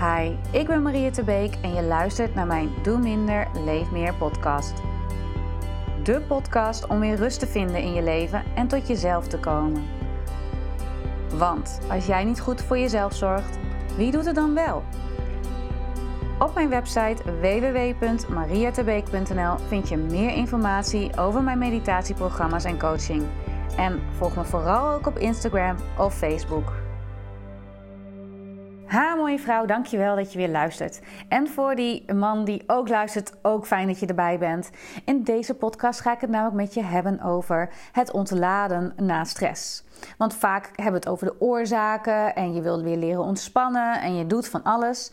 Hi, ik ben Maria Tebeek en je luistert naar mijn Doe Minder, Leef Meer podcast. De podcast om weer rust te vinden in je leven en tot jezelf te komen. Want als jij niet goed voor jezelf zorgt, wie doet het dan wel? Op mijn website www.mariatebeek.nl vind je meer informatie over mijn meditatieprogramma's en coaching. En volg me vooral ook op Instagram of Facebook. Ha, mooie vrouw, dankjewel dat je weer luistert. En voor die man die ook luistert, ook fijn dat je erbij bent. In deze podcast ga ik het namelijk met je hebben over het ontladen na stress. Want vaak hebben we het over de oorzaken en je wilt weer leren ontspannen en je doet van alles.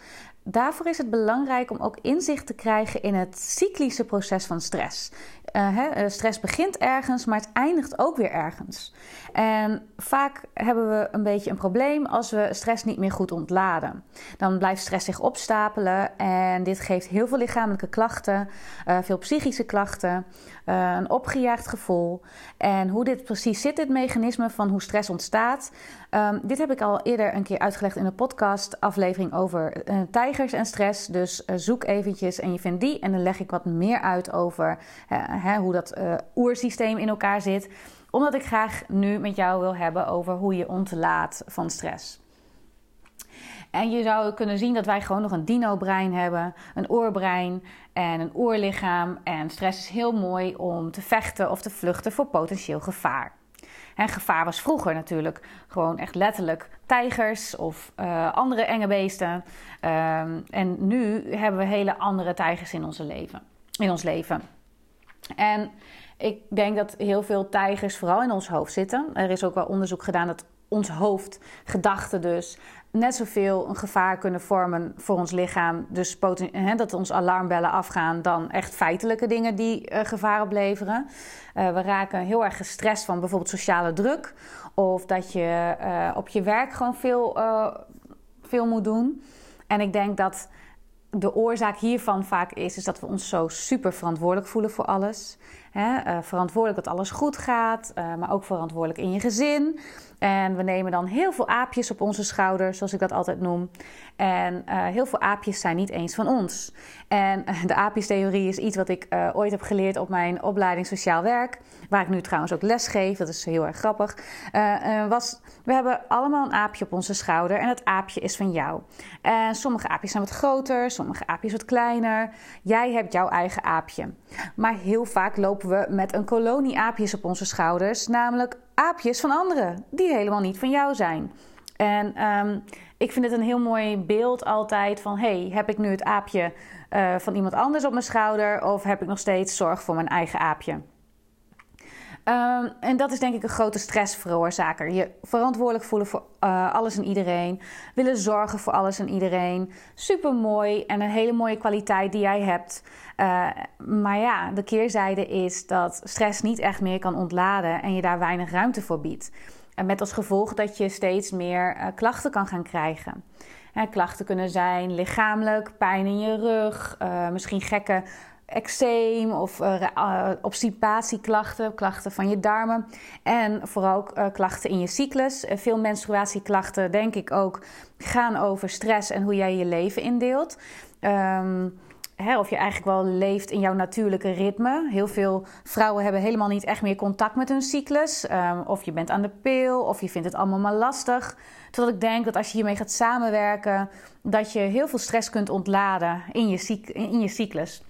Daarvoor is het belangrijk om ook inzicht te krijgen in het cyclische proces van stress. Uh, stress begint ergens, maar het eindigt ook weer ergens. En vaak hebben we een beetje een probleem als we stress niet meer goed ontladen. Dan blijft stress zich opstapelen en dit geeft heel veel lichamelijke klachten, uh, veel psychische klachten, een opgejaagd gevoel. En hoe dit precies zit, dit mechanisme van hoe stress ontstaat, um, dit heb ik al eerder een keer uitgelegd in een podcast aflevering over tijgers en stress. Dus zoek eventjes en je vindt die en dan leg ik wat meer uit over hoe dat oersysteem in elkaar zit omdat ik graag nu met jou wil hebben over hoe je ontlaat van stress. En je zou kunnen zien dat wij gewoon nog een dino-brein hebben, een oorbrein en een oorlichaam. En stress is heel mooi om te vechten of te vluchten voor potentieel gevaar. En gevaar was vroeger natuurlijk gewoon echt letterlijk tijgers of uh, andere enge beesten. Um, en nu hebben we hele andere tijgers in, onze leven, in ons leven. En ik denk dat heel veel tijgers vooral in ons hoofd zitten. Er is ook wel onderzoek gedaan dat ons hoofd, gedachten dus, net zoveel een gevaar kunnen vormen voor ons lichaam. Dus dat onze alarmbellen afgaan dan echt feitelijke dingen die uh, gevaar opleveren. Uh, we raken heel erg gestrest van bijvoorbeeld sociale druk. Of dat je uh, op je werk gewoon veel, veel moet doen. En ik denk dat de oorzaak hiervan vaak is, is dat we ons zo super verantwoordelijk voelen voor alles. Verantwoordelijk dat alles goed gaat, maar ook verantwoordelijk in je gezin. En we nemen dan heel veel aapjes op onze schouders, zoals ik dat altijd noem. En uh, heel veel aapjes zijn niet eens van ons. En de aapjestheorie is iets wat ik uh, ooit heb geleerd op mijn opleiding Sociaal Werk. Waar ik nu trouwens ook les geef, dat is heel erg grappig. Was, we hebben allemaal een aapje op onze schouder en dat aapje is van jou. En sommige aapjes zijn wat groter, sommige aapjes wat kleiner. Jij hebt jouw eigen aapje. Maar heel vaak lopen we met een kolonie aapjes op onze schouders, namelijk aapjes van anderen die helemaal niet van jou zijn. En um, ik vind het een heel mooi beeld altijd van: hey, heb ik nu het aapje uh, van iemand anders op mijn schouder of heb ik nog steeds zorg voor mijn eigen aapje? Um, en dat is denk ik een grote stressveroorzaker. Je verantwoordelijk voelen voor uh, alles en iedereen. Willen zorgen voor alles en iedereen. Super mooi en een hele mooie kwaliteit die jij hebt. Uh, maar ja, de keerzijde is dat stress niet echt meer kan ontladen en je daar weinig ruimte voor biedt. En met als gevolg dat je steeds meer uh, klachten kan gaan krijgen. klachten kunnen zijn lichamelijk, pijn in je rug, misschien gekke eczeem of uh, obstipatieklachten, klachten van je darmen. En vooral ook uh, klachten in je cyclus. veel menstruatieklachten, denk ik ook, gaan over stress en hoe jij je leven indeelt. Um, Hè, of je eigenlijk wel leeft in jouw natuurlijke ritme. Heel veel vrouwen hebben helemaal niet echt meer contact met hun cyclus. Um, of je bent aan de pil, of je vindt het allemaal maar lastig. Totdat ik denk dat als je hiermee gaat samenwerken, dat je heel veel stress kunt ontladen in je, in je cyclus.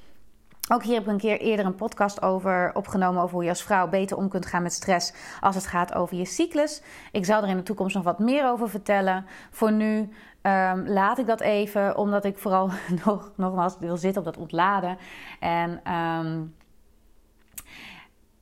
Ook hier heb ik een keer eerder een podcast over opgenomen over hoe je als vrouw beter om kunt gaan met stress als het gaat over je cyclus. Ik zal er in de toekomst nog wat meer over vertellen. Voor nu um, laat ik dat even, omdat ik vooral nog, nogmaals wil zitten op dat ontladen. En um,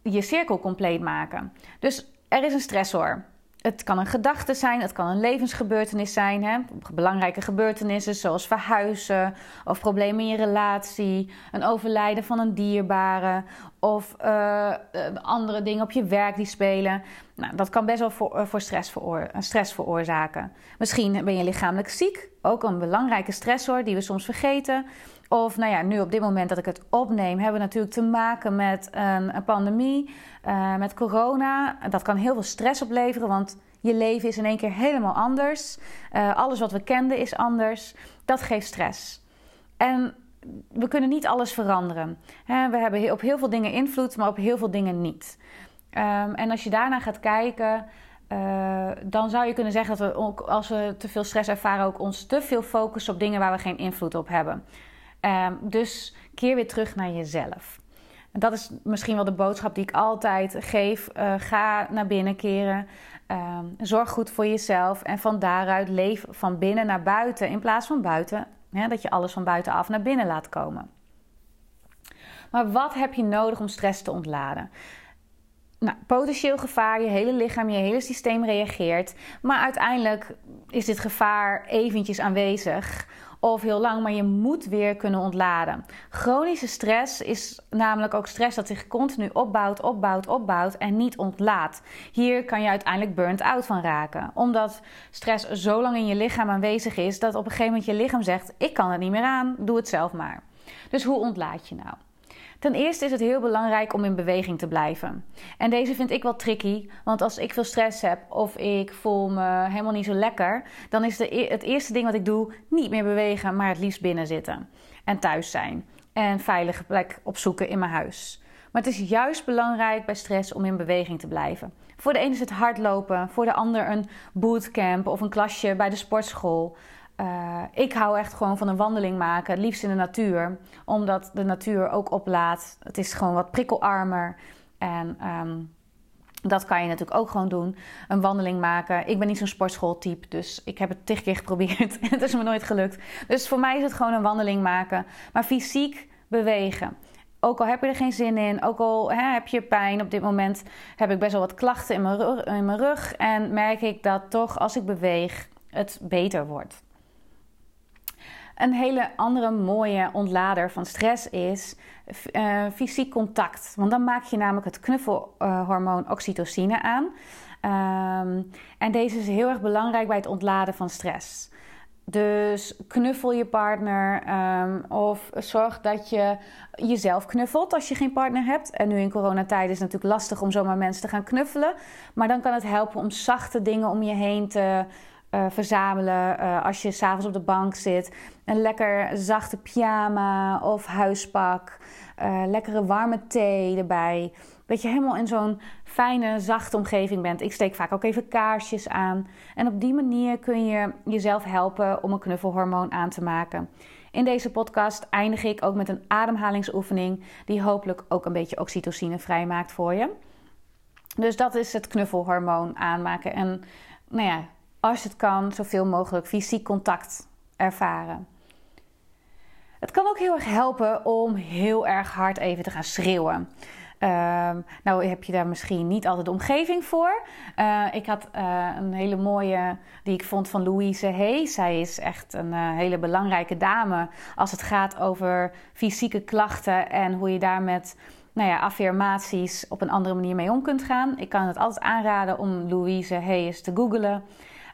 je cirkel compleet maken. Dus er is een stressor. Het kan een gedachte zijn, het kan een levensgebeurtenis zijn. Hè? Belangrijke gebeurtenissen zoals verhuizen of problemen in je relatie, een overlijden van een dierbare of uh, andere dingen op je werk die spelen. Nou, dat kan best wel voor, uh, voor stress, veroor stress veroorzaken. Misschien ben je lichamelijk ziek, ook een belangrijke stressor die we soms vergeten. Of nou ja, nu op dit moment dat ik het opneem, hebben we natuurlijk te maken met een, een pandemie, uh, met corona. Dat kan heel veel stress opleveren, want je leven is in één keer helemaal anders. Uh, alles wat we kenden is anders. Dat geeft stress. En we kunnen niet alles veranderen. we hebben op heel veel dingen invloed, maar op heel veel dingen niet. Um, en als je daarna gaat kijken, uh, dan zou je kunnen zeggen dat we ook, als we te veel stress ervaren, ook ons te veel focussen op dingen waar we geen invloed op hebben. Um, dus keer weer terug naar jezelf. En dat is misschien wel de boodschap die ik altijd geef. Uh, ga naar binnen keren. Um, zorg goed voor jezelf. En van daaruit leef van binnen naar buiten in plaats van buiten. Dat je alles van buitenaf naar binnen laat komen. Maar wat heb je nodig om stress te ontladen? Nou, potentieel gevaar, je hele lichaam, je hele systeem reageert. Maar uiteindelijk is dit gevaar eventjes aanwezig of heel lang, maar je moet weer kunnen ontladen. Chronische stress is namelijk ook stress dat zich continu opbouwt, opbouwt, opbouwt en niet ontlaat. Hier kan je uiteindelijk burnt out van raken, omdat stress zo lang in je lichaam aanwezig is dat op een gegeven moment je lichaam zegt: Ik kan het niet meer aan, doe het zelf maar. Dus hoe ontlaat je nou? Ten eerste is het heel belangrijk om in beweging te blijven. En deze vind ik wel tricky, want als ik veel stress heb of ik voel me helemaal niet zo lekker, dan is de, e-, het eerste ding wat ik doe niet meer bewegen, maar het liefst binnen zitten en thuis zijn en veilige plek opzoeken in mijn huis. Maar het is juist belangrijk bij stress om in beweging te blijven. Voor de ene is het hardlopen, voor de ander een bootcamp of een klasje bij de sportschool. Uh, ik hou echt gewoon van een wandeling maken, het liefst in de natuur, omdat de natuur ook oplaat. Het is gewoon wat prikkelarmer en um, dat kan je natuurlijk ook gewoon doen. Een wandeling maken. Ik ben niet zo'n sportschooltype, dus ik heb het tig keer geprobeerd en het is me nooit gelukt. Dus voor mij is het gewoon een wandeling maken, maar fysiek bewegen. Ook al heb je er geen zin in, ook al hè, heb je pijn. Op dit moment heb ik best wel wat klachten in mijn, rug, in mijn rug. En merk ik dat toch als ik beweeg, het beter wordt. Een hele andere mooie ontlader van stress is uh, fysiek contact. Want dan maak je namelijk het knuffelhormoon oxytocine aan. Um, en deze is heel erg belangrijk bij het ontladen van stress. Dus knuffel je partner um, of zorg dat je jezelf knuffelt als je geen partner hebt. En nu in coronatijd is het natuurlijk lastig om zomaar mensen te gaan knuffelen. Maar dan kan het helpen om zachte dingen om je heen te uh, verzamelen uh, als je s'avonds op de bank zit. Een lekker zachte pyjama of huispak. Uh, lekkere warme thee erbij. Dat je helemaal in zo'n fijne, zachte omgeving bent. Ik steek vaak ook even kaarsjes aan. En op die manier kun je jezelf helpen om een knuffelhormoon aan te maken. In deze podcast eindig ik ook met een ademhalingsoefening die hopelijk ook een beetje oxytocine vrijmaakt voor je. Dus dat is het knuffelhormoon aanmaken. En nou ja, als het kan, zoveel mogelijk fysiek contact ervaren. Het kan ook heel erg helpen om heel erg hard even te gaan schreeuwen. Uh, nou heb je daar misschien niet altijd de omgeving voor. Uh, ik had uh, een hele mooie die ik vond van Louise Hay. Zij is echt een uh, hele belangrijke dame als het gaat over fysieke klachten en hoe je daar met nou ja, affirmaties op een andere manier mee om kunt gaan. Ik kan het altijd aanraden om Louise Hay eens te googlen.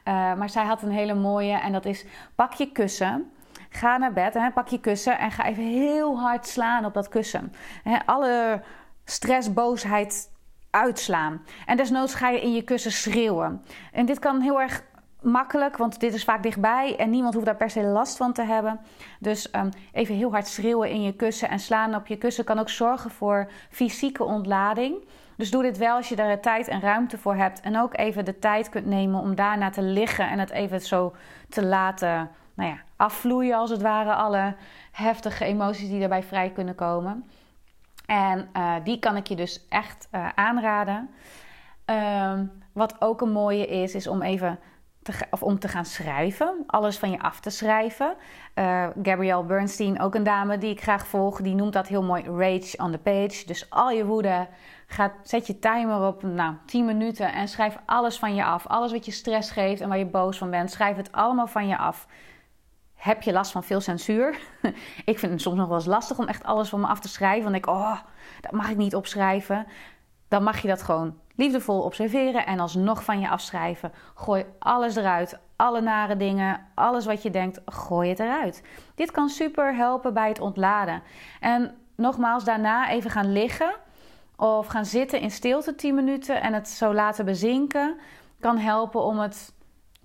Uh, maar zij had een hele mooie en dat is pak je kussen. Ga naar bed, hè, pak je kussen en ga even heel hard slaan op dat kussen. Hè, alle stress, boosheid uitslaan. En desnoods ga je in je kussen schreeuwen. En dit kan heel erg makkelijk, want dit is vaak dichtbij en niemand hoeft daar per se last van te hebben. Dus um, even heel hard schreeuwen in je kussen en slaan op je kussen kan ook zorgen voor fysieke ontlading. Dus doe dit wel als je daar tijd en ruimte voor hebt. En ook even de tijd kunt nemen om daarna te liggen en het even zo te laten nou ja, afvloeien, als het ware. Alle heftige emoties die daarbij vrij kunnen komen. En uh, die kan ik je dus echt uh, aanraden. Um, wat ook een mooie is, is om even te, of om te gaan schrijven. Alles van je af te schrijven. Uh, Gabrielle Bernstein, ook een dame die ik graag volg, die noemt dat heel mooi rage on the page. Dus al je woede, gaat, zet je timer op nou, 10 minuten en schrijf alles van je af. Alles wat je stress geeft en waar je boos van bent, schrijf het allemaal van je af. Heb je last van veel censuur? ik vind het soms nog wel eens lastig om echt alles van me af te schrijven. Want ik, oh, dat mag ik niet opschrijven. dan mag je dat gewoon liefdevol observeren en alsnog van je afschrijven. Gooi alles eruit, alle nare dingen, alles wat je denkt, gooi het eruit. Dit kan super helpen bij het ontladen. En nogmaals, daarna even gaan liggen of gaan zitten in stilte 10 minuten en het zo laten bezinken, kan helpen om het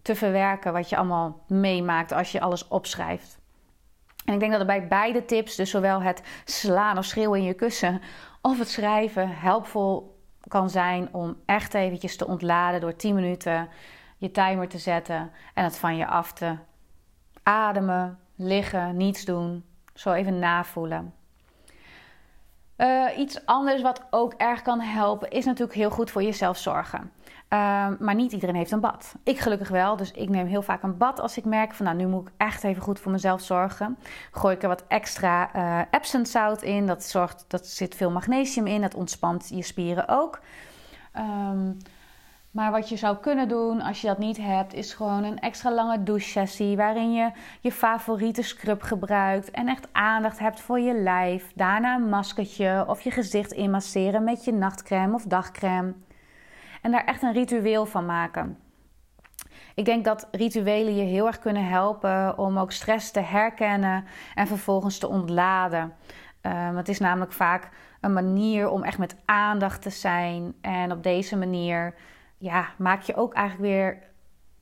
te verwerken wat je allemaal meemaakt als je alles opschrijft. En ik denk dat er bij beide tips, dus zowel het slaan of schreeuwen in je kussen of het schrijven, helpvol kan zijn om echt eventjes te ontladen door 10 minuten je timer te zetten en het van je af te ademen, liggen, niets doen. Zo even navoelen. Uh, iets anders wat ook erg kan helpen is natuurlijk heel goed voor jezelf zorgen. Uh, maar niet iedereen heeft een bad. Ik gelukkig wel, dus ik neem heel vaak een bad als ik merk van nou nu moet ik echt even goed voor mezelf zorgen. Gooi ik er wat extra uh, Epsom zout in, dat zorgt dat zit veel magnesium in, dat ontspant je spieren ook. Um, maar wat je zou kunnen doen als je dat niet hebt, is gewoon een extra lange douche-sessie waarin je je favoriete scrub gebruikt en echt aandacht hebt voor je lijf. Daarna een maskertje of je gezicht inmasseren met je nachtcrème of dagcrème. En daar echt een ritueel van maken. Ik denk dat rituelen je heel erg kunnen helpen om ook stress te herkennen en vervolgens te ontladen. Um, het is namelijk vaak een manier om echt met aandacht te zijn. En op deze manier ja, maak je ook eigenlijk weer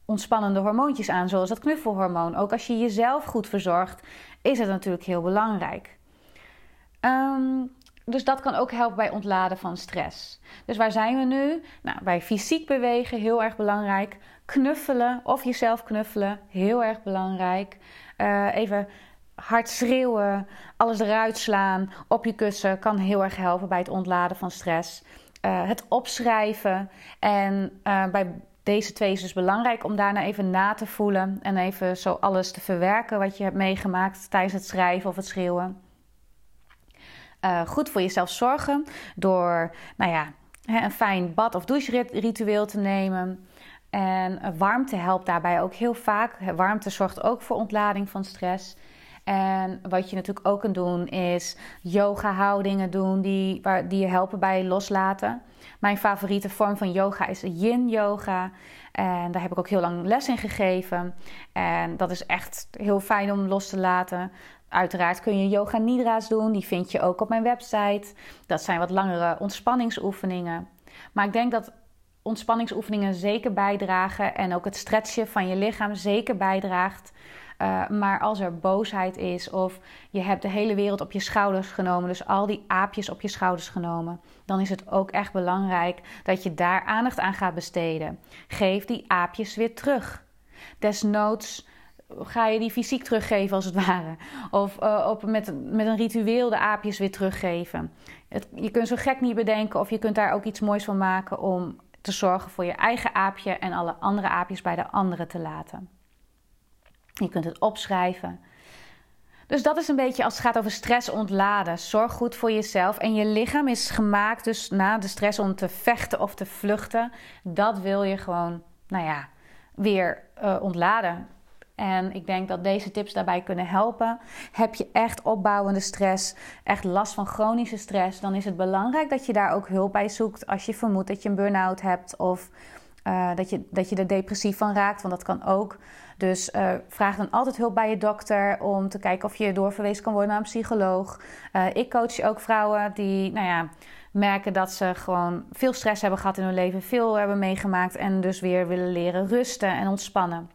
ontspannende hormoontjes aan, zoals het knuffelhormoon. Ook als je jezelf goed verzorgt, is het natuurlijk heel belangrijk. Ehm, dus dat kan ook helpen bij ontladen van stress. Dus waar zijn we nu? Nou, bij fysiek bewegen, heel erg belangrijk. Knuffelen of jezelf knuffelen, heel erg belangrijk. Uh, even hard schreeuwen, alles eruit slaan op je kussen kan heel erg helpen bij het ontladen van stress. Uh, het opschrijven en uh, bij deze twee is dus belangrijk om daarna even na te voelen en even zo alles te verwerken wat je hebt meegemaakt tijdens het schrijven of het schreeuwen. Uh, goed voor jezelf zorgen door, nou ja, een fijn bad- of doucheritueel te nemen. En warmte helpt daarbij ook heel vaak. Warmte zorgt ook voor ontlading van stress. En wat je natuurlijk ook kunt doen is yoga houdingen doen die, waar, die je helpen bij loslaten. Mijn favoriete vorm van yoga is yin yoga. En daar heb ik ook heel lang les in gegeven. En dat is echt heel fijn om los te laten. Uiteraard kun je yoga nidra's doen. Die vind je ook op mijn website. Dat zijn wat langere ontspanningsoefeningen. Maar ik denk dat ontspanningsoefeningen zeker bijdragen. En ook het stretchen van je lichaam zeker bijdraagt uh, maar als er boosheid is of je hebt de hele wereld op je schouders genomen, dus al die aapjes op je schouders genomen, dan is het ook echt belangrijk dat je daar aandacht aan gaat besteden. Geef die aapjes weer terug. Desnoods ga je die fysiek teruggeven als het ware. Of uh, op, met, met een ritueel de aapjes weer teruggeven. Je kunt zo gek niet bedenken of je kunt daar ook iets moois van maken om te zorgen voor je eigen aapje en alle andere aapjes bij de anderen te laten. Je kunt het opschrijven. Dus dat is een beetje als het gaat over stress ontladen. Zorg goed voor jezelf. En je lichaam is gemaakt dus na de stress om te vechten of te vluchten. Dat wil je gewoon, nou ja, weer uh, ontladen. En ik denk dat deze tips daarbij kunnen helpen. Heb je echt opbouwende stress, echt last van chronische stress, dan is het belangrijk dat je daar ook hulp bij zoekt als je vermoedt dat je een burn-out hebt of uh, dat, je, dat je er depressief van raakt, want dat kan ook. Dus uh, vraag dan altijd hulp bij je dokter om te kijken of je doorverwezen kan worden naar een psycholoog. Uh, ik coach ook vrouwen die, nou ja, merken dat ze gewoon veel stress hebben gehad in hun leven, veel hebben meegemaakt en dus weer willen leren rusten en ontspannen.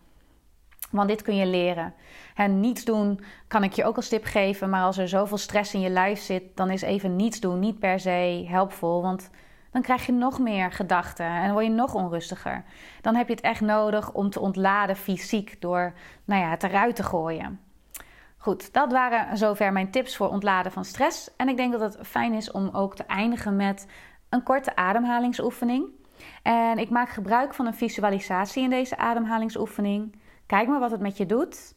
Want dit kun je leren. En niets doen kan ik je ook als tip geven, maar als er zoveel stress in je lijf zit, dan is even niets doen niet per se helpvol. Want dan krijg je nog meer gedachten en word je nog onrustiger. Dan heb je het echt nodig om te ontladen fysiek door nou ja, het eruit te gooien. Goed, dat waren zover mijn tips voor ontladen van stress. En ik denk dat het fijn is om ook te eindigen met een korte ademhalingsoefening. En ik maak gebruik van een visualisatie in deze ademhalingsoefening. Kijk maar wat het met je doet.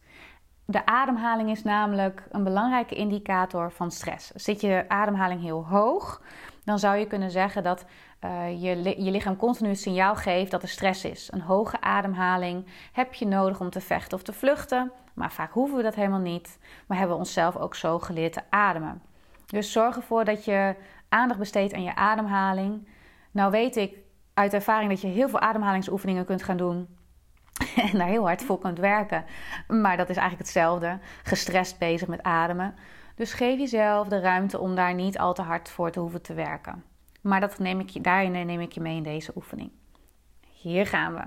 De ademhaling is namelijk een belangrijke indicator van stress. Zit je ademhaling heel hoog, dan zou je kunnen zeggen dat uh, je, je lichaam continu het signaal geeft dat er stress is. Een hoge ademhaling heb je nodig om te vechten of te vluchten, maar vaak hoeven we dat helemaal niet. Maar hebben we onszelf ook zo geleerd te ademen. Dus zorg ervoor dat je aandacht besteedt aan je ademhaling. Nou weet ik uit ervaring dat je heel veel ademhalingsoefeningen kunt gaan doen. En daar heel hard voor kunt werken. Maar dat is eigenlijk hetzelfde. Gestrest bezig met ademen. Dus geef jezelf de ruimte om daar niet al te hard voor te hoeven te werken. Maar dat neem ik daarin neem ik je mee in deze oefening. Hier gaan we.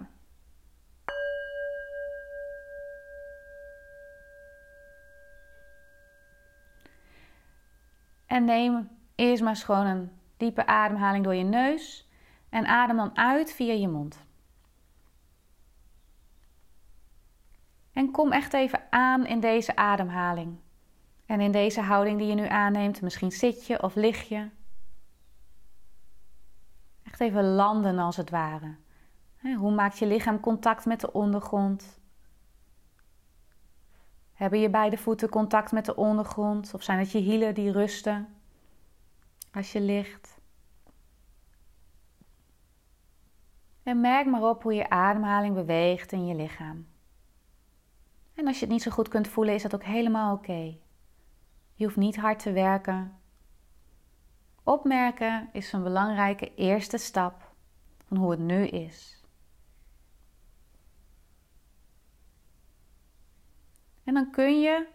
En neem eerst maar gewoon een diepe ademhaling door je neus. En adem dan uit via je mond. En kom echt even aan in deze ademhaling. En in deze houding die je nu aanneemt, misschien zit je of lig je. Echt even landen als het ware. Hoe maakt je lichaam contact met de ondergrond? Hebben je beide voeten contact met de ondergrond? Of zijn het je hielen die rusten als je ligt? En merk maar op hoe je ademhaling beweegt in je lichaam. En als je het niet zo goed kunt voelen, is dat ook helemaal oké. Je hoeft niet hard te werken. Opmerken is een belangrijke eerste stap van hoe het nu is. En dan kun je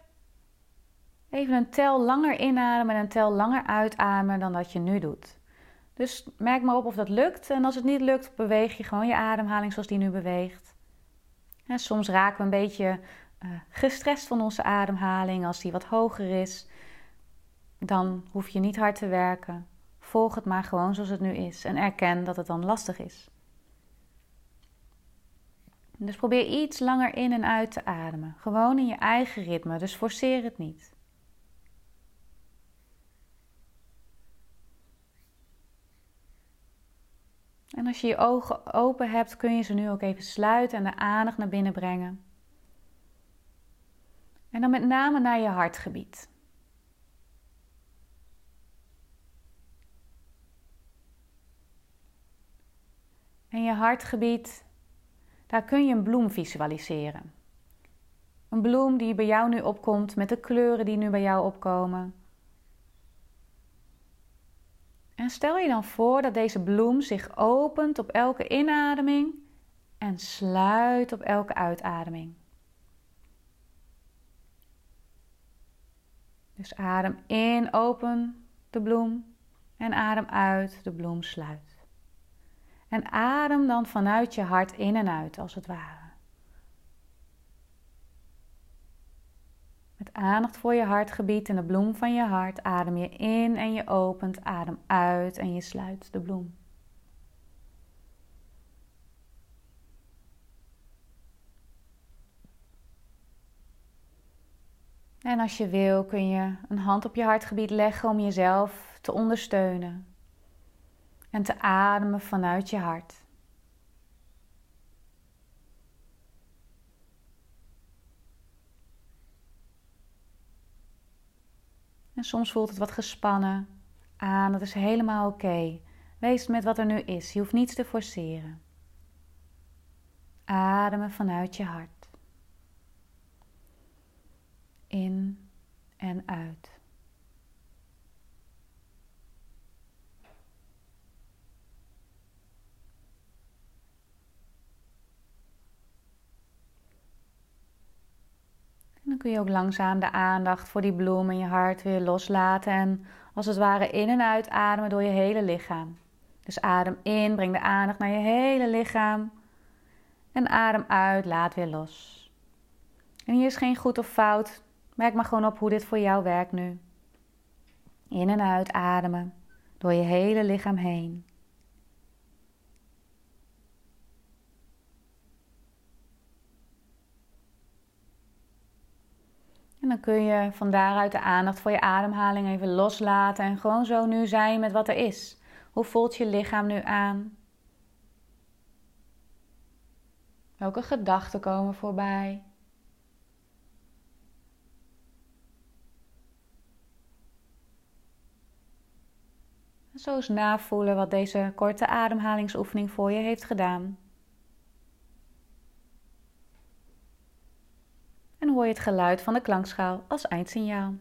even een tel langer inademen en een tel langer uitademen dan dat je nu doet. Dus merk maar op of dat lukt. En als het niet lukt, beweeg je gewoon je ademhaling zoals die nu beweegt. En soms raken we een beetje gestrest van onze ademhaling. Als die wat hoger is, dan hoef je niet hard te werken. Volg het maar gewoon zoals het nu is en erken dat het dan lastig is. Dus probeer iets langer in en uit te ademen. Gewoon in je eigen ritme, dus forceer het niet. En als je je ogen open hebt, kun je ze nu ook even sluiten en de aandacht naar binnen brengen. En dan met name naar je hartgebied. En je hartgebied, daar kun je een bloem visualiseren. Een bloem die bij jou nu opkomt met de kleuren die nu bij jou opkomen. En stel je dan voor dat deze bloem zich opent op elke inademing en sluit op elke uitademing. Dus adem in, open de bloem en adem uit, de bloem sluit. En adem dan vanuit je hart in en uit, als het ware. Met aandacht voor je hartgebied en de bloem van je hart adem je in en je opent, adem uit en je sluit de bloem. En als je wil kun je een hand op je hartgebied leggen om jezelf te ondersteunen en te ademen vanuit je hart. En soms voelt het wat gespannen aan, dat is helemaal oké. Wees met wat er nu is, je hoeft niets te forceren. Ademen vanuit je hart. In en uit. dan kun je ook langzaam de aandacht voor die bloem in je hart weer loslaten en als het ware in en uit ademen door je hele lichaam. Dus adem in, breng de aandacht naar je hele lichaam. En adem uit, laat weer los. En hier is geen goed of fout. Merk maar gewoon op hoe dit voor jou werkt nu. In en uit ademen door je hele lichaam heen. En dan kun je van daaruit de aandacht voor je ademhaling even loslaten en gewoon zo nu zijn met wat er is. Hoe voelt je lichaam nu aan? Welke gedachten komen voorbij? Zo eens navoelen wat deze korte ademhalingsoefening voor je heeft gedaan. en hoor je het geluid van de klankschaal als eindsignaal.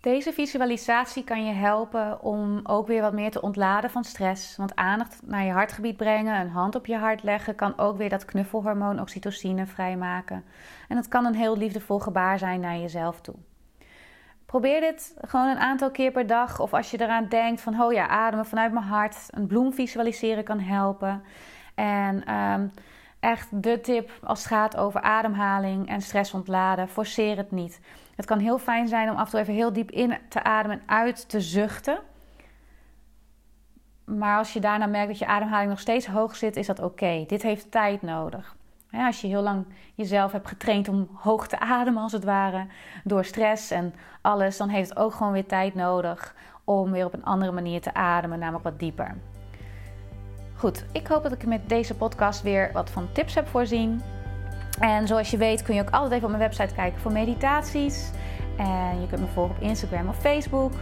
Deze visualisatie kan je helpen om ook weer wat meer te ontladen van stress. Want aandacht naar je hartgebied brengen, een hand op je hart leggen, kan ook weer dat knuffelhormoon oxytocine vrijmaken. En het kan een heel liefdevol gebaar zijn naar jezelf toe. Probeer dit gewoon een aantal keer per dag. Of als je eraan denkt van, oh ja, ademen vanuit mijn hart. Een bloem visualiseren kan helpen. En ehm, echt de tip als het gaat over ademhaling en stress ontladen, forceer het niet. Het kan heel fijn zijn om af en toe even heel diep in te ademen en uit te zuchten. Maar als je daarna merkt dat je ademhaling nog steeds hoog zit, is dat oké. Dit heeft tijd nodig. als je heel lang jezelf hebt getraind om hoog te ademen, als het ware, door stress en alles, dan heeft het ook gewoon weer tijd nodig om weer op een andere manier te ademen, namelijk wat dieper. Goed, ik hoop dat ik met deze podcast weer wat van tips heb voorzien. En zoals je weet kun je ook altijd even op mijn website kijken voor meditaties. En je kunt me volgen op Instagram of Facebook.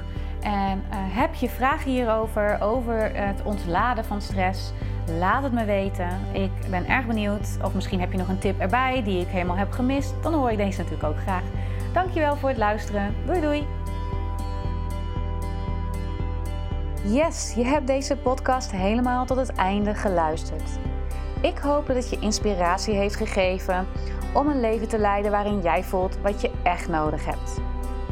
En uh, heb je vragen hierover, over het ontladen van stress? Laat het me weten. Ik ben erg benieuwd. Of misschien heb je nog een tip erbij die ik helemaal heb gemist. Dan hoor ik deze natuurlijk ook graag. Dankjewel voor het luisteren. Doei doei! Yes, je hebt deze podcast helemaal tot het einde geluisterd. Ik hoop dat het je inspiratie heeft gegeven om een leven te leiden waarin jij voelt wat je echt nodig hebt.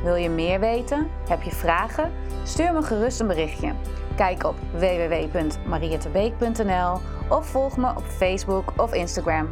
Wil je meer weten? Heb je vragen? Stuur me gerust een berichtje. Kijk op www.mariettebeek.nl of volg me op Facebook of Instagram.